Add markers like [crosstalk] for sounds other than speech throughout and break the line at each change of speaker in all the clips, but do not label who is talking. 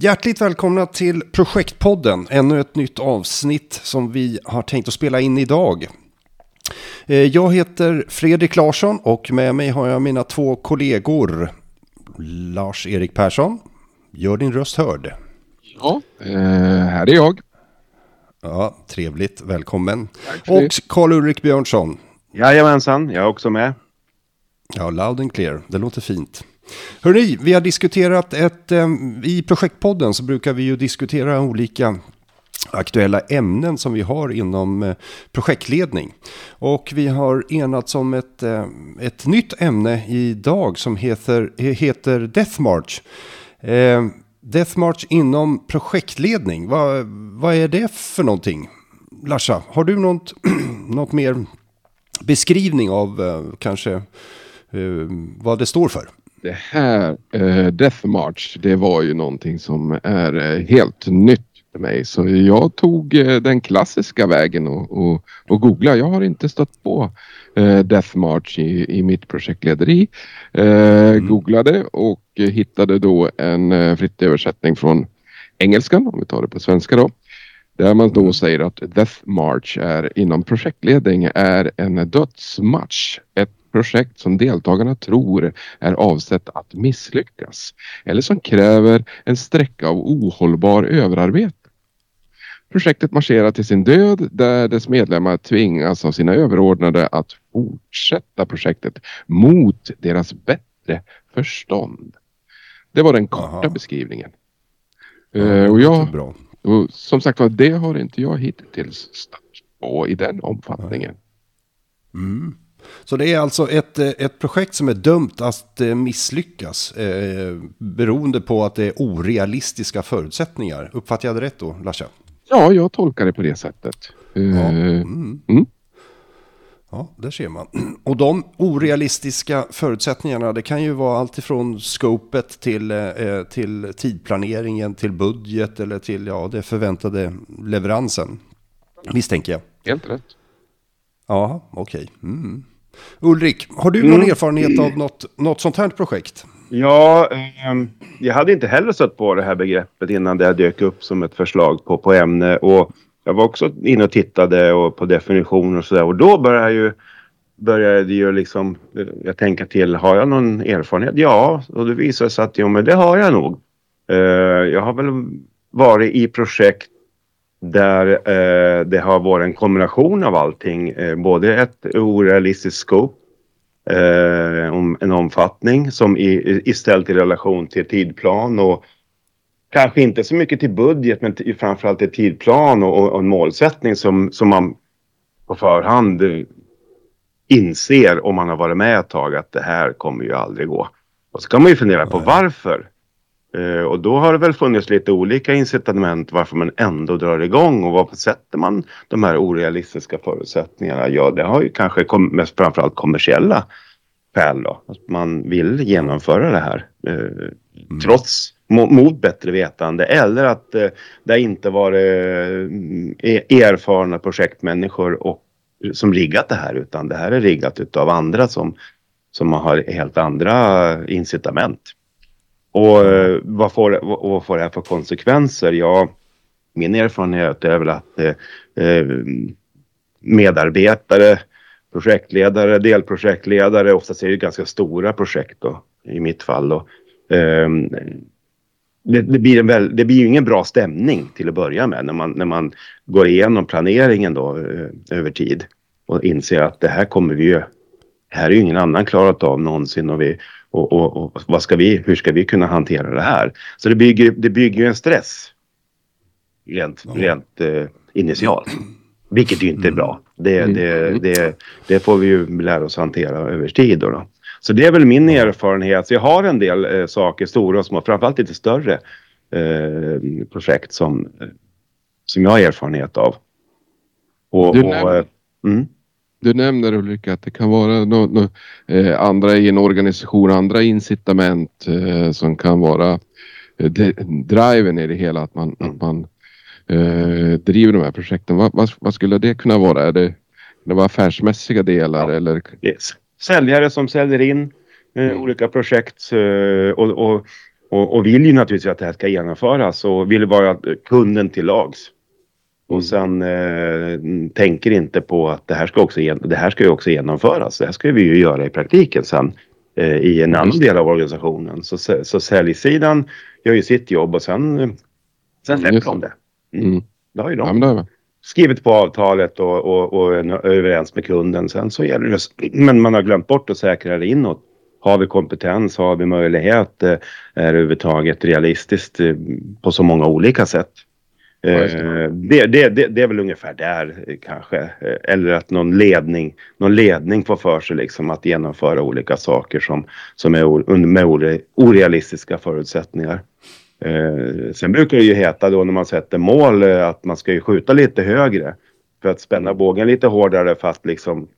Hjärtligt välkomna till Projektpodden, ännu ett nytt avsnitt som vi har tänkt att spela in idag. Eh, jag heter Fredrik Larsson och med mig har jag mina två kollegor. Lars-Erik Persson, gör din röst hörd.
Ja, eh, här är jag.
Ja, trevligt, välkommen. Och Karl-Ulrik Björnsson.
Jajamensan, jag är också med.
Ja, loud and clear, det låter fint. Hörrni, vi har diskuterat ett, ehm, i projektpodden så brukar vi ju diskutera olika aktuella ämnen som vi har inom eh, projektledning. Och vi har enats om ett, eh, ett nytt ämne idag som heter, heter Death March. Ehm, Death March inom projektledning, vad, vad är det för någonting? Larsa, har du något, [clears throat] något mer beskrivning av eh, kanske vad det står för?
Det här eh, Death March, det var ju någonting som är eh, helt nytt för mig. Så jag tog eh, den klassiska vägen och, och, och googlade. Jag har inte stött på eh, Death March i, i mitt projektlederi. Eh, mm. Googlade och hittade då en eh, fritt översättning från engelskan, om vi tar det på svenska då. Där man då mm. säger att Death March är inom projektledning är en dödsmatch. Ett projekt som deltagarna tror är avsett att misslyckas eller som kräver en sträcka av ohållbar överarbete. Projektet marscherar till sin död där dess medlemmar tvingas av sina överordnade att fortsätta projektet mot deras bättre förstånd. Det var den korta Aha. beskrivningen.
Ja, uh, och jag,
och som sagt var, det har inte jag hittills stött på i den omfattningen.
Mm. Så det är alltså ett, eh, ett projekt som är dömt att eh, misslyckas eh, beroende på att det är orealistiska förutsättningar. Uppfattar jag det rätt då, Larsa?
Ja, jag tolkar det på det sättet. Ja, eh,
mm. Mm. ja där ser man. [clears throat] Och de orealistiska förutsättningarna, det kan ju vara allt ifrån scopet till, till tidplaneringen, till budget eller till ja, det förväntade leveransen. Misstänker jag.
Helt rätt.
Ja, okej. Okay. Mm. Ulrik, har du någon mm. erfarenhet av något, något sånt här projekt?
Ja, eh, jag hade inte heller stött på det här begreppet innan det dök upp som ett förslag på, på ämne. Och jag var också inne och tittade och på definitioner och sådär. Och då började ju började ju liksom, jag tänka till, har jag någon erfarenhet? Ja, och det visade sig att jo, men det har jag nog. Uh, jag har väl varit i projekt där eh, det har varit en kombination av allting. Eh, både ett orealistiskt scope, eh, om en omfattning som i, istället i relation till tidplan och kanske inte så mycket till budget men till, framförallt till tidplan och, och en målsättning som, som man på förhand inser om man har varit med ett tag att det här kommer ju aldrig gå. Och så kan man ju fundera på varför och då har det väl funnits lite olika incitament varför man ändå drar igång och varför sätter man de här orealistiska förutsättningarna? Ja, det har ju kanske kom, mest framförallt kommersiella skäl då. Att man vill genomföra det här eh, mm. trots mot bättre vetande eller att eh, det inte varit eh, erfarna projektmänniskor och, som riggat det här utan det här är riggat utav andra som, som har helt andra incitament. Och eh, vad får, vad får det här för konsekvenser? Ja, min erfarenhet är väl att eh, eh, medarbetare, projektledare, delprojektledare, oftast är det ganska stora projekt då, i mitt fall. Då. Eh, det, det, blir en väl, det blir ju ingen bra stämning till att börja med när man, när man går igenom planeringen då eh, över tid och inser att det här kommer vi ju, det här är ju ingen annan klarat av någonsin och vi och, och, och, vad ska vi, hur ska vi kunna hantera det här? Så det bygger, det bygger en stress rent, ja. rent eh, initialt. Vilket ju inte är bra. Det, mm. det, det, det, får vi ju lära oss hantera över tid. Då, då. Så det är väl min erfarenhet. Så jag har en del eh, saker, stora och små, framförallt lite större eh, projekt som, som jag har erfarenhet av.
Och, du, och, eh, mm du nämner Ulrika att det kan vara no, no, eh, andra i en organisation, andra incitament eh, som kan vara eh, driven i det hela. Att man, att man eh, driver de här projekten. Vad, vad, vad, skulle det kunna vara? Är det, det vara affärsmässiga delar? Ja. Eller?
Yes. Säljare som säljer in eh, mm. olika projekt eh, och, och och, och vill ju naturligtvis att det här ska genomföras och vill vara kunden till lags. Och mm. sen eh, tänker inte på att det här, ska också, det här ska ju också genomföras. Det här ska vi ju göra i praktiken sen eh, i en annan del av organisationen. Så, så säljsidan gör ju sitt jobb och sen, sen släpper de det. Mm. mm. Det har ju de. Ja, skrivit på avtalet och, och, och är överens med kunden. Sen så gäller det, [clears throat] men man har glömt bort att säkra det inåt. Har vi kompetens? Har vi möjlighet? Eh, är det överhuvudtaget realistiskt eh, på så många olika sätt? Eh, det. Det, det, det, är väl ungefär där eh, kanske. Eh, eller att någon ledning, någon ledning får för sig liksom att genomföra olika saker som, som är med orealistiska förutsättningar. Eh, sen brukar det ju heta då när man sätter mål att man ska ju skjuta lite högre för att spänna bågen lite hårdare för att liksom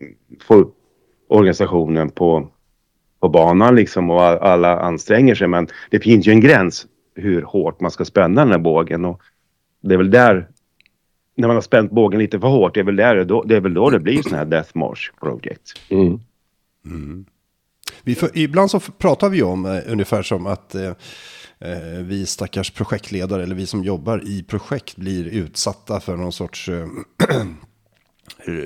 få upp organisationen på, på banan liksom och alla anstränger sig. Men det finns ju en gräns hur hårt man ska spänna den här bågen och det är väl där när man har spänt bågen lite för hårt, det är väl, där, då, det, är väl då det blir sådana här Death March Project. Mm.
Mm. Vi för, ibland så pratar vi om eh, ungefär som att eh, eh, vi stackars projektledare eller vi som jobbar i projekt blir utsatta för någon sorts eh, [clears throat]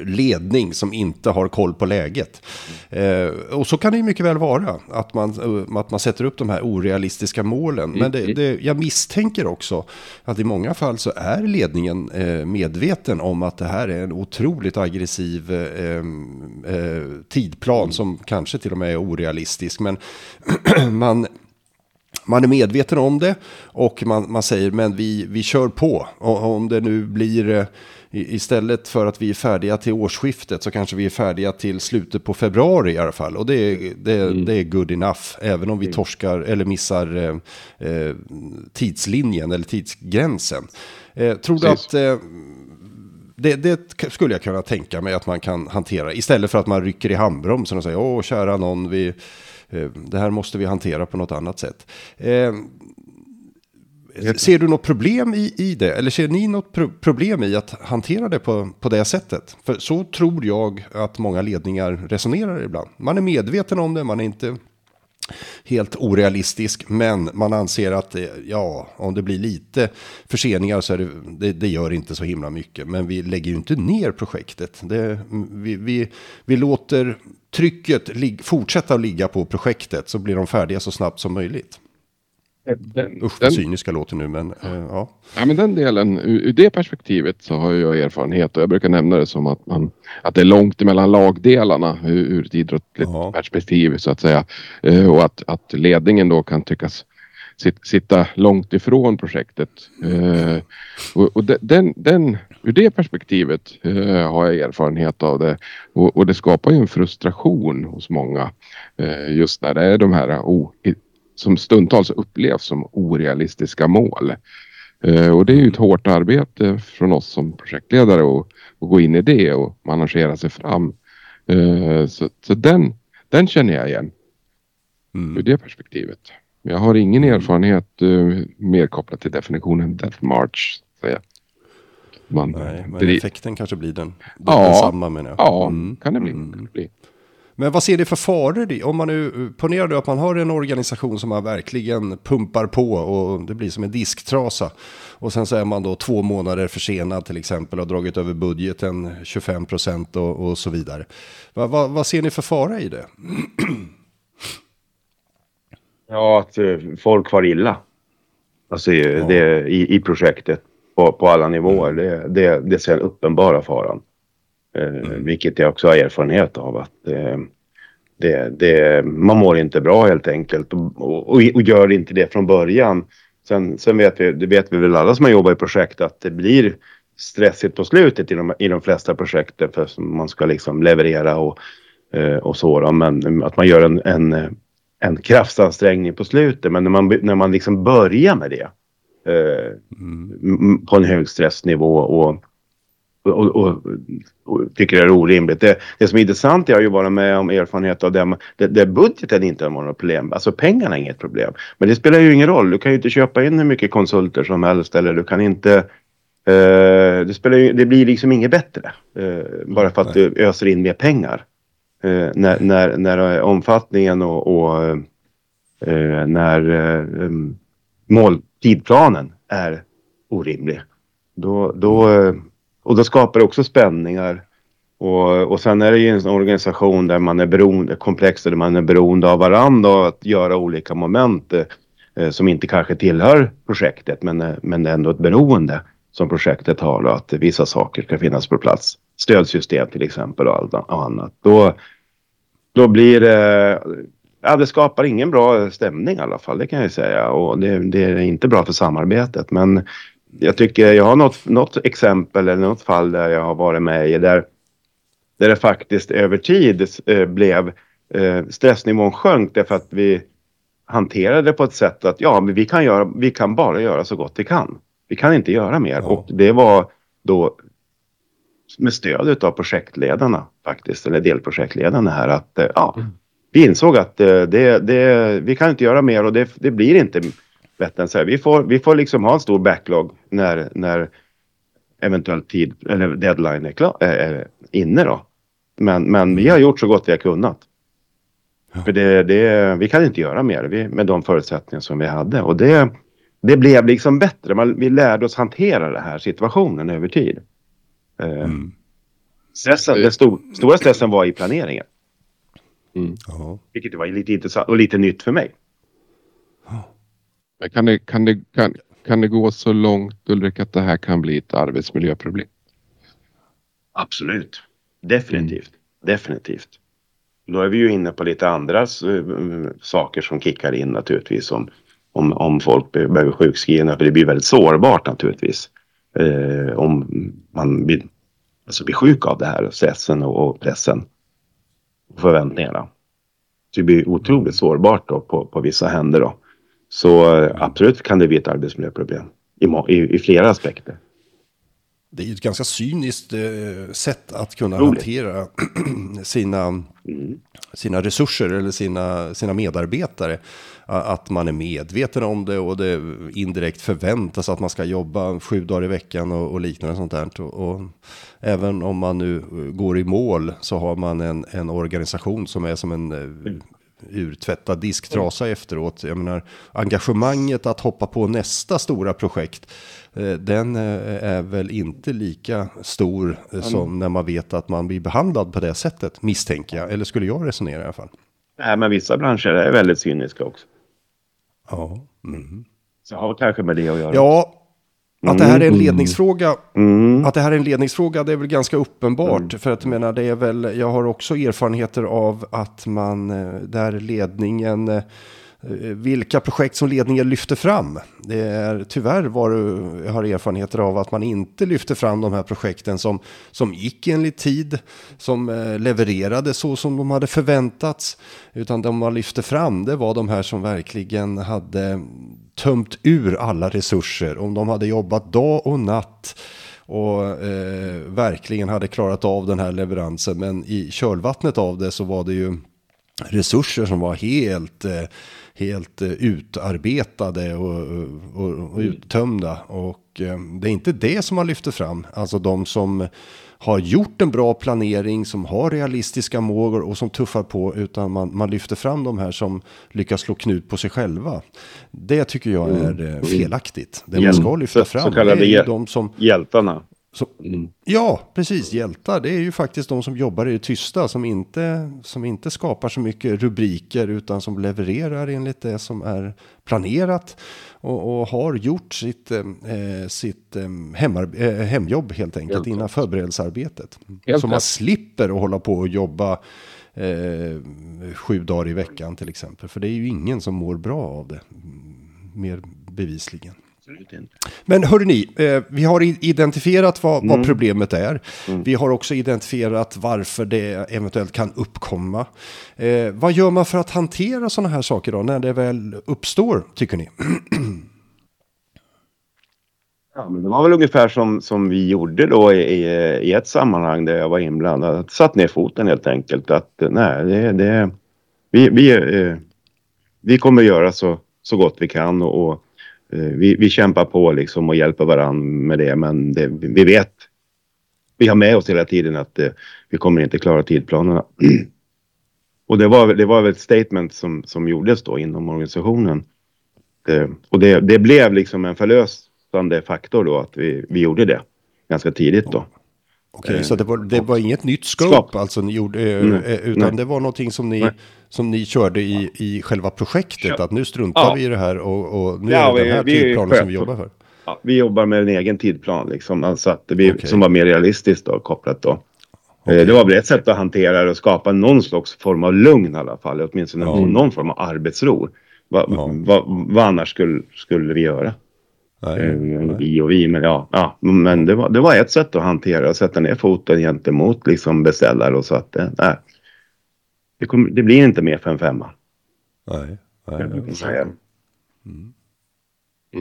ledning som inte har koll på läget. Eh, och så kan det ju mycket väl vara, att man, eh, att man sätter upp de här orealistiska målen. Men det, det, jag misstänker också att i många fall så är ledningen eh, medveten om att det här är en otroligt aggressiv eh, eh tidplan som kanske till och med är orealistisk. Men [clears throat] man man är medveten om det och man, man säger men vi, vi kör på. Och om det nu blir eh, istället för att vi är färdiga till årsskiftet så kanske vi är färdiga till slutet på februari i alla fall. Och det är, det, mm. det är good enough. Även om vi mm. torskar eller missar eh, eh, tidslinjen eller tidsgränsen. Eh, tror du att... Eh, det, det, skulle jag kunna tänka mig att man kan hantera. Istället för att man rycker i handbromsen och säger åh kära någon, vi, det här måste vi hantera på något annat sätt. Eh, ser du något problem i, i det? Eller ser ni något pro problem i att hantera det på, på det sättet? För så tror jag att många ledningar resonerar ibland. Man är medveten om det, man är inte helt orealistisk, men man anser att eh, ja, om det blir lite förseningar så är det, det, det gör inte så himla mycket. Men vi lägger ju inte ner projektet. Det, mm, vi, vi, vi låter trycket lig, fortsätta att ligga på projektet så blir de färdiga så snabbt som möjligt. Den, Usch vad cyniska låter nu men uh, ja.
Ja men den delen, ur, ur, det perspektivet så har jag erfarenhet och jag brukar nämna det som att, man, att det är långt emellan lagdelarna ur, ur ett idrottsligt ja. perspektiv så att säga. Uh, och att, att ledningen då kan tyckas sit, sitta långt ifrån projektet. Uh, och, och den, den, ur det perspektivet har jag erfarenhet av det och, och, det skapar ju en frustration hos många just när det är de här oh, som stundtals upplevs som orealistiska mål. Eh, och det är ju ett hårt arbete från oss som projektledare att, att gå in i det och managera sig fram. Eh, så, så den, den känner jag igen. Mm. Ur det perspektivet. Jag har ingen mm. erfarenhet uh, mer kopplat till definitionen Death March. Säga.
Man, Nej, men effekten kanske blir den, den ja, samma menar jag.
Ja, mm. kan det bli. Mm. Kan det bli.
Men vad ser det för faror? Om man nu ponerar att man har en organisation som man verkligen pumpar på och det blir som en disktrasa. Och sen så är man då två månader försenad till exempel och dragit över budgeten 25 procent och, och, så vidare. Va, va, vad ser ni för fara i det? [clears throat]
Ja, att eh, folk far illa. Alltså ja. det, i, i projektet på, på alla nivåer. Mm. Det, det, det ser den uppenbara faran. Eh, mm. Vilket jag också har erfarenhet av att eh, det, det, man mår inte bra helt enkelt och, och, och, gör inte det från början. Sen, sen vet vi, det vet vi väl alla som har jobbat i projekt att det blir stressigt på slutet i de, i de flesta projekten för man ska liksom leverera och, eh, och så. Då. Men att man gör en, en, en kraftansträngning på slutet. Men när man, när man liksom börjar med det eh, mm. på en hög stressnivå och och, och, och, tycker det är orimligt. Det, det som är intressant är ju att vara med om erfarenhet av det, det, det budgeten inte har några problem. Alltså pengarna är inget problem. Men det spelar ju ingen roll. Du kan ju inte köpa in hur mycket konsulter som helst eller du kan inte eh, det, spelar ju, det blir liksom inget bättre. Eh, bara för att Nej. du öser in mer pengar. Eh, när, när, när omfattningen och, och eh, när eh, mål, tidplanen är orimlig. Då, då, eh, och då skapar det också spänningar. Och, och sen är det ju en organisation där man är beroende, komplex där man är beroende av varandra och att göra olika moment eh, som inte kanske tillhör projektet men, eh, det men ändå ett beroende som projektet har och att vissa saker ska finnas på plats. Stödsystem till exempel och, allt, och annat. Då, då blir det Ja, det skapar ingen bra stämning i alla fall, det kan jag säga. Och det, det, är inte bra för samarbetet. Men jag tycker jag har något, något exempel eller något fall där jag har varit med i där, där det faktiskt över tid eh, blev eh, stressnivån sjönk därför att vi hanterade det på ett sätt att ja, men vi kan, göra, vi kan bara göra så gott vi kan. Vi kan inte göra mer. Ja. Och det var då med stöd av projektledarna faktiskt, eller delprojektledarna här att eh, ja, mm vi insåg att eh, det, det, vi kan inte göra mer och det, det blir inte än så här. Vi får, vi får liksom ha en stor backlog när, när eventuellt tid eller deadline är, klar, är inne då. Men, men vi har gjort så gott vi har kunnat. Ja. För det, det, vi kan inte göra mer vi, med de förutsättningar som vi hade. Och det, det blev liksom bättre. Man, vi lärde oss hantera den här situationen över tid. Eh, mm. Stressen, den stor, stora stressen var i planeringen. Mm. Vilket var lite intressant och lite nytt för mig.
Kan det, kan, det, kan, kan det gå så långt Ulrik att det här kan bli ett arbetsmiljöproblem?
Absolut. Definitivt. Mm. Definitivt. Då är vi ju inne på lite andra uh, saker som kickar in naturligtvis. Om, om, om folk behöver sjukskrivna. För det blir väldigt sårbart naturligtvis. Uh, om man blir, alltså blir sjuk av det här stressen och, och pressen förväntningarna. Så det blir otroligt sårbart då på, på vissa händer då. Så eh, absolut kan det bli ett arbetsmiljöproblem i, i, i flera aspekter.
Det är ju ett ganska cyniskt eh, sätt att kunna Roligt. hantera [clears throat] sina, mm. sina resurser eller sina, sina medarbetare. Att man är medveten om det och det indirekt förväntas att man ska jobba sju dagar i veckan och, och liknande sånt där. Och, och, även om man nu går i mål så har man en, en organisation som är som en eh, urtvättad disktrasa mm. efteråt. Jag menar, engagemanget att hoppa på nästa stora projekt, eh, den eh, är väl inte lika stor mm. som när man vet att man blir behandlad på det sättet, misstänker jag. Eller skulle jag resonera i alla fall.
Nej, men vissa branscher är väldigt cyniska också.
Ja. Mm.
Så har kanske med det att göra.
Ja, att det här är en mm. ledningsfråga, mm. att det här är en ledningsfråga, det är väl ganska uppenbart. Mm. För att jag menar, det är väl, jag har också erfarenheter av att man, eh, där ledningen eh, Eh, vilka projekt som ledningen lyfter fram. Det är tyvärr vad jag har erfarenheter av att man inte lyfter fram de här projekten som, som gick enligt tid, som eh, levererade så som de hade förväntats. Utan de man lyfte fram det var de här som verkligen hade tömt ur alla resurser. Om de hade jobbat dag och natt och eh, verkligen hade klarat av den här leveransen. Men i kölvattnet av det så var det ju resurser som var helt eh, helt eh, utarbetade och, och, och uttömda. Och eh, det är inte det som man lyfter fram. Alltså de som har gjort en bra planering, som har realistiska mål och som tuffar på, utan man, man lyfter fram de här som lyckas slå knut på sig själva. Det tycker jag är mm. felaktigt. Det man ska lyfta fram
så, så kallade är de som... hjältarna.
Så, mm. Ja, precis. Hjältar, det är ju faktiskt de som jobbar i det tysta, som inte, som inte skapar så mycket rubriker, utan som levererar enligt det som är planerat och, och har gjort sitt, eh, sitt eh, hemmar, eh, hemjobb helt enkelt helt innan förberedelsearbetet. Helt så man slipper att hålla på och jobba eh, sju dagar i veckan till exempel. För det är ju ingen som mår bra av det, mer bevisligen. Men hörni, eh, vi har identifierat vad, mm. vad problemet är. Mm. Vi har också identifierat varför det eventuellt kan uppkomma. Eh, vad gör man för att hantera sådana här saker då, när det väl uppstår, tycker ni?
Ja, men det var väl ungefär som, som vi gjorde då i, i ett sammanhang där jag var inblandad. Satt ner foten helt enkelt. Att nej, det, det, vi, vi, eh, vi kommer göra så, så gott vi kan och, och Eh, Eh, vi, vi kämpar på liksom och hjälper varandra med det. Men det, vi vet, vi har med oss hela tiden att eh, vi kommer inte klara tidplanerna. [clears throat] och det var, det var väl ett statement som, som gjordes då inom organisationen. Det, och det, det blev liksom en förlösande faktor då att vi, vi gjorde det ganska tidigt då.
Okej, så det var, det var inget nytt scope
Skap.
alltså ni gjorde, eh,
Nej,
eh, utan
nej.
det var någonting som ni,
Nej.
som ni körde i, i själva projektet, att nu struntar
Ja.
vi i det här och, och nu
Ja,
är det
vi-
den här
vi
tidplanen som vi jobbar för.
Ja, vi jobbar med en egen tidplan liksom, alltså att vi,
Okej.
som var mer realistiskt då, kopplat då. Eh, Det var väl ett sätt att hantera det och skapa någon slags form av lugn i alla fall, åtminstone
Ja.
någon form av arbetsro. Va,
Ja.
va, vad annars skulle, skulle vi göra?
Nej,
Eh,
nej.
Vi och vi, men ja, ja men det var, det var ett sätt att hantera och sätta ner foten gentemot liksom beställare och så att det, nej, det, kommer- det blir inte mer för en femma.
nej, nej,
kan jag säga.
Mm.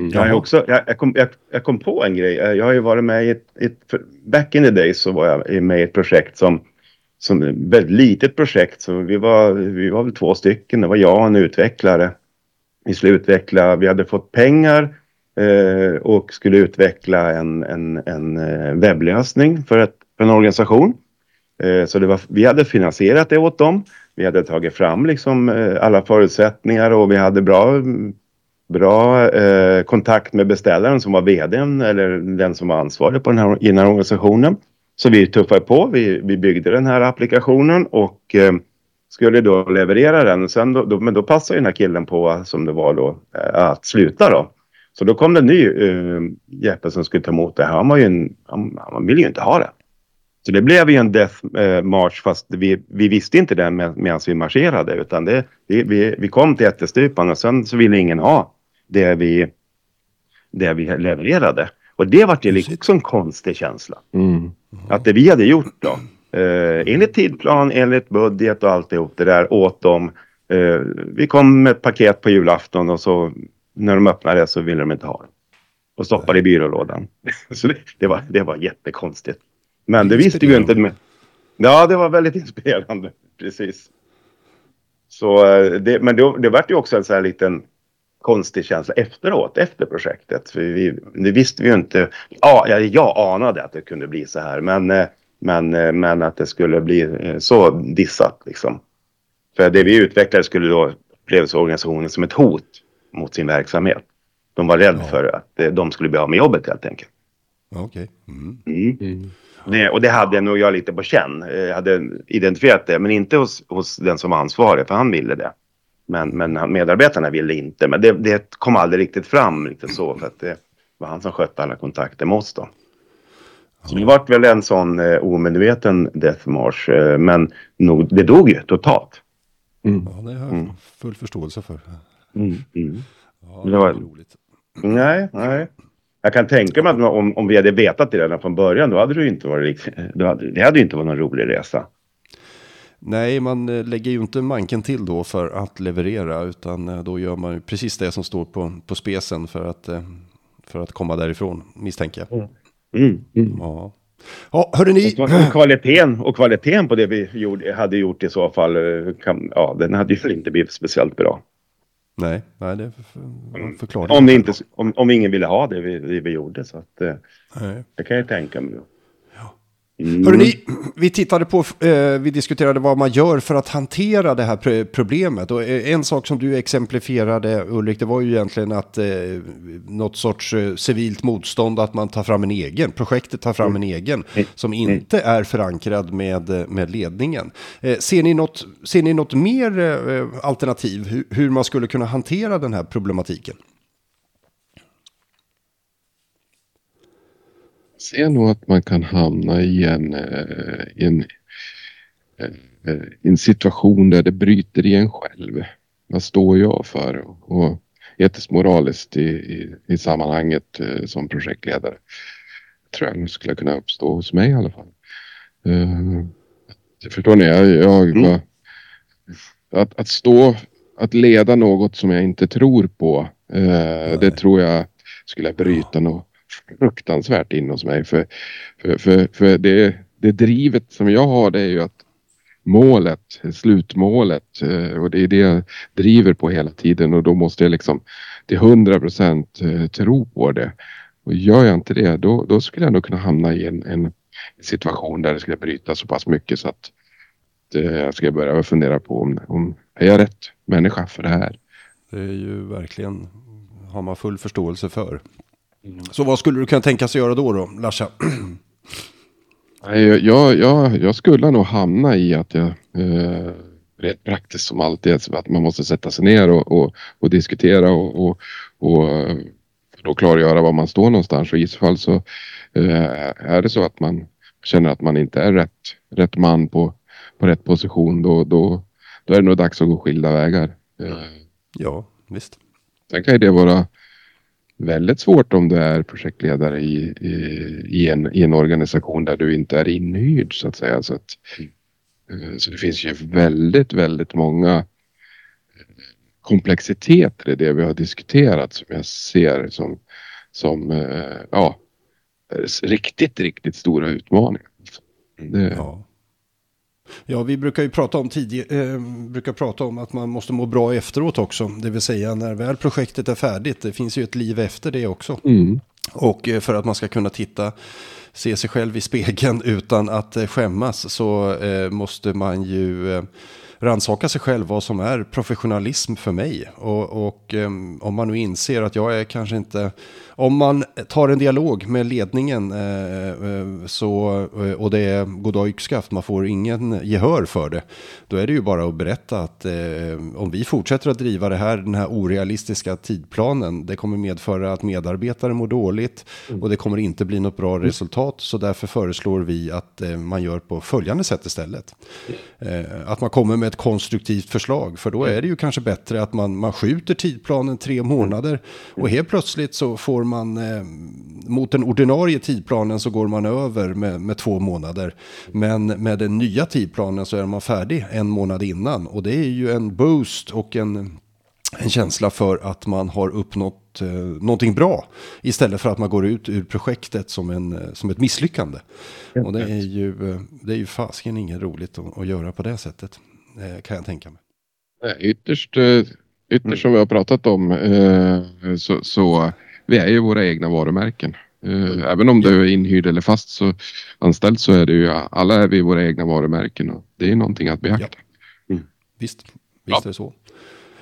Jag, är också, jag, jag, kom, jag, jag kom på en grej. Jag har ju varit med i ett, ett... för- Back in the days så var jag med i ett projekt som... Som ett väldigt litet projekt. Så vi, var, vi var väl två stycken. Det var jag och en utvecklare. Vi skulle utveckla... Vi hade fått pengar eh, Eh, och skulle utveckla en, en, en eh, webblösning för, ett, för en organisation. Eh, så det var, vi hade finansierat det åt dem. Vi hade tagit fram liksom, eh, alla förutsättningar och vi hade bra bra eh, kontakt med beställaren som var vdn eller den som var ansvarig på den här, i den här organisationen. Så vi tuffade på, vi, vi byggde den här applikationen och eh, skulle då leverera den. Sen då, då, men då passade den här killen på, som det var då, eh, att sluta då. Så då kom det en ny eh, Jeppe som skulle ta emot det här. Han, var ju en, han, han ville ju inte ha det. Så det blev ju en death eh, march fast vi, vi visste inte det med, medan vi marscherade utan det, vi, vi, vi kom till ättestupan och sen så ville ingen ha det vi, det vi levererade. Och det var ju liksom en konstig känsla.
Mm.
Att det vi hade gjort då, eh, enligt tidplan, enligt budget och alltihop det där åt dem. Eh, vi kom med ett paket på julafton och så när de öppnade det så ville de inte ha det. Och stoppade i byrålådan. [laughs] så det, det, var, det var jättekonstigt. Men det visste vi inte. Med. Ja, det var väldigt [laughs] inspirerande. Precis. Så eh, det, men det, det vart ju också en sån här liten konstig känsla efteråt, efter projektet. För vi, det visste vi ju inte. Ja, jag, jag anade att det kunde bli så här, men, eh, men, eh, men att det skulle bli så dissat liksom. För det vi utvecklade skulle då upplevas av organisationen som ett hot mot sin verksamhet. De var rädda
Ja.
för att eh, de skulle bli av med jobbet helt enkelt.
Okej. Mm.
Mm.
Mm.
Det, och det hade nog jag lite på känn. Eh, Jag hade identifierat det, men inte hos, hos den som var ansvarig, för han ville det. Men, men medarbetarna ville inte. Men det, det kom aldrig riktigt fram riktigt så, för att det var han som skötte alla kontakter med oss då. Så det vart väl en sån eh, omedveten death march, eh, men nog, det dog ju totalt.
Mm.
Ja, det har jag full förståelse för.
Mm.
Ja,
Det
det
var-
roligt.
Nej, nej. Jag kan tänka mig att om, om vi hade vetat det redan från början, då hade det ju inte varit [laughs] då hade, det hade ju inte varit någon rolig resa.
Nej, man eh, lägger ju inte manken till då för att leverera, utan eh, då gör man ju precis det som står på, på spesen för att, eh, för att komma därifrån, misstänker jag.
Mm.
Ja, ja hörde ni?
Och kvaliteten, och kvaliteten på det vi gjorde, hade gjort i så fall, kan, ja, den hade ju inte blivit speciellt bra.
Nej, nej, det är för, förklaring.
Om, det inte, om, om ingen ville ha det vi, det vi gjorde. Så att, eh,
Nej.
det kan jag tänka mig. Mm.
Hörrni, vi tittade på, eh, vi diskuterade vad man gör för att hantera det här pr- problemet. Och eh, en sak som du exemplifierade Ulrik, det var ju egentligen att eh, något sorts eh, civilt motstånd, att man tar fram en egen, projektet tar fram en egen, som inte är förankrad med, med ledningen. Ser, ni något, ser ni något mer alternativ, hur man skulle kunna hantera den här problematiken?
Ser nog att man kan hamna i en, eh, i en, eh, i en situation där det bryter i en själv. Vad står jag för? Och etiskt moraliskt i, i, i sammanhanget eh, som projektledare. tror jag skulle kunna uppstå hos mig i alla fall. Eh, förstår ni? Jag, jag
Mm.
att, att stå, att leda något som jag inte tror på. Eh, det tror jag skulle bryta något fruktansvärt in hos mig. För, för, för, för det, det drivet som jag har det är ju att målet, slutmålet eh, och det är det jag driver på hela tiden och då måste jag liksom till hundra procent eh, tro på det. Och gör jag inte det då, då skulle jag nog kunna hamna i en, en situation där det skulle bryta så pass mycket så att eh, jag ska börja fundera på om, om är jag rätt människa för det här.
Det är ju verkligen, har man full förståelse för. Mm. Så vad skulle du kunna tänka sig göra då, då Larsa?
Jag, jag, jag, jag skulle nog hamna i att jag eh, rent praktiskt som alltid att man måste sätta sig ner och, och, och diskutera och, och, och då klargöra var man står någonstans och i så fall så eh, är det så att man känner att man inte är rätt, rätt man på, på rätt position då, då, då är det nog dags att gå skilda vägar. Eh,
ja, visst.
Sen kan ju det vara väldigt svårt om du är projektledare i, i, i, en, i en organisation där du inte är inhyrd så att säga. Så, att, eh, så det finns ju väldigt, väldigt många eh, komplexiteter i det vi har diskuterat som jag ser som, som eh, ja, riktigt, riktigt stora utmaningar.
Det, ja. Ja, vi brukar ju prata om, tidig, eh, brukar prata om att man måste må bra efteråt också. Det vill säga när väl projektet är färdigt. Det finns ju ett liv efter det också. Mm. Och eh, för att man ska kunna titta, se sig själv i spegeln [laughs] utan att eh, skämmas så eh, måste man ju eh, rannsaka sig själv vad som är professionalism för mig. Och, och um, om man nu inser att jag är kanske inte om man tar en dialog med ledningen eh, eh så, eh, och det är goddag yxskaft, man får ingen gehör för det. Då är det ju bara att berätta att om vi fortsätter att driva det här, den här orealistiska tidplanen, det kommer medföra att medarbetare mår dåligt och det kommer inte bli något bra resultat. Så därför föreslår vi att man gör på följande sätt istället. Att man kommer med ett konstruktivt förslag, för då är det ju kanske bättre att man, man skjuter tidplanen tre månader och helt plötsligt så får man eh, mot den ordinarie tidplanen så går man över med, med två månader. Men med den nya tidplanen så är man färdig en månad innan. Och det är ju en boost och en, en känsla för att man har uppnått eh, någonting bra. Istället för att man går ut ur projektet som, en, som ett misslyckande. Och det är ju, eh, det är ju fasken inget roligt att, att göra på det sättet. Eh, kan jag tänka mig.
Ytterst, ytterst mm. som vi har pratat om så, så vi är ju våra egna varumärken. Uh, även om du är inhyrd eller fast så anställd så är det ju alla är vi våra egna varumärken och det är någonting att beakta.
Ja. Mm. Visst, visst ja. är det så.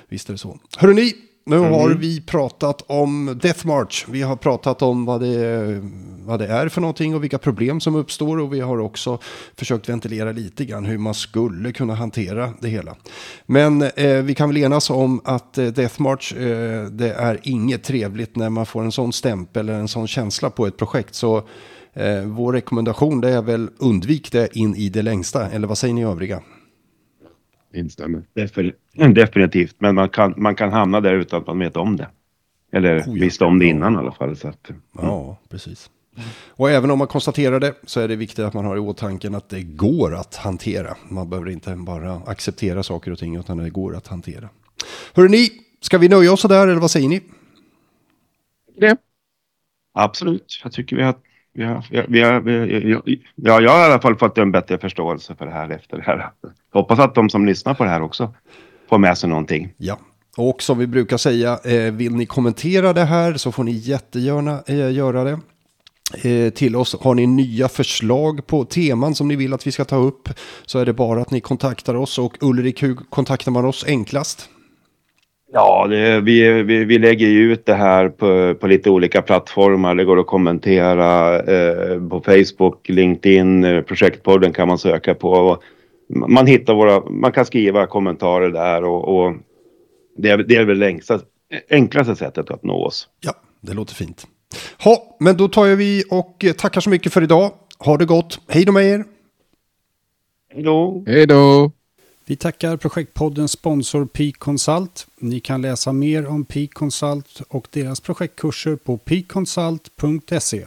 Visst är det så. Hörrni, ni, nu mm. har vi pratat om Death March. Vi har pratat om vad det, vad det är för någonting och vilka problem som uppstår. Och vi har också försökt ventilera lite grann hur man skulle kunna hantera det hela. Men eh, vi kan väl enas om att eh, Death March, eh, det är inget trevligt när man får en sån stämpel eller en sån känsla på ett projekt. Så eh, vår rekommendation det är väl undvik det in i det längsta. Eller vad säger ni övriga?
Instämmer.
Definitivt, men man kan, man kan hamna där utan att man vet om det. Eller oh, ja. visste om det innan i alla fall. Så att,
ja. ja, precis. Och även om man konstaterar det så är det viktigt att man har i åtanke att det går att hantera. Man behöver inte bara acceptera saker och ting utan det går att hantera. Hörrni, ni, ska vi nöja oss sådär eller vad säger ni?
Det. Absolut, jag tycker vi har vi har, vi har, vi har, ja, jag har i alla fall fått en bättre förståelse för det här efter det här. Jag hoppas att de som lyssnar på det här också får med sig någonting.
Ja, och som vi brukar säga, eh, vill ni kommentera det här så får ni jättegärna eh, göra det. Eh, till oss. Har ni nya förslag på teman som ni vill att vi ska ta upp så är det bara att ni kontaktar oss och Ulrik, hur kontaktar man oss enklast?
Ja, det, vi, vi, vi, lägger ju ut det här på, på lite olika plattformar. Det går att kommentera eh, på Facebook, LinkedIn, eh, Projektpodden kan man söka på. Man hittar våra, man kan skriva kommentarer där och, och det, är, det är väl längsta, enklaste sättet att nå oss.
Ja, det låter fint. Ha, men då tar vi och tackar så mycket för idag. Ha det gott. Hej då med er.
Hej då.
Hej då.
Vi tackar projektpoddens sponsor Peak Consult. Ni kan läsa mer om Peak Consult och deras projektkurser på peakconsult.se.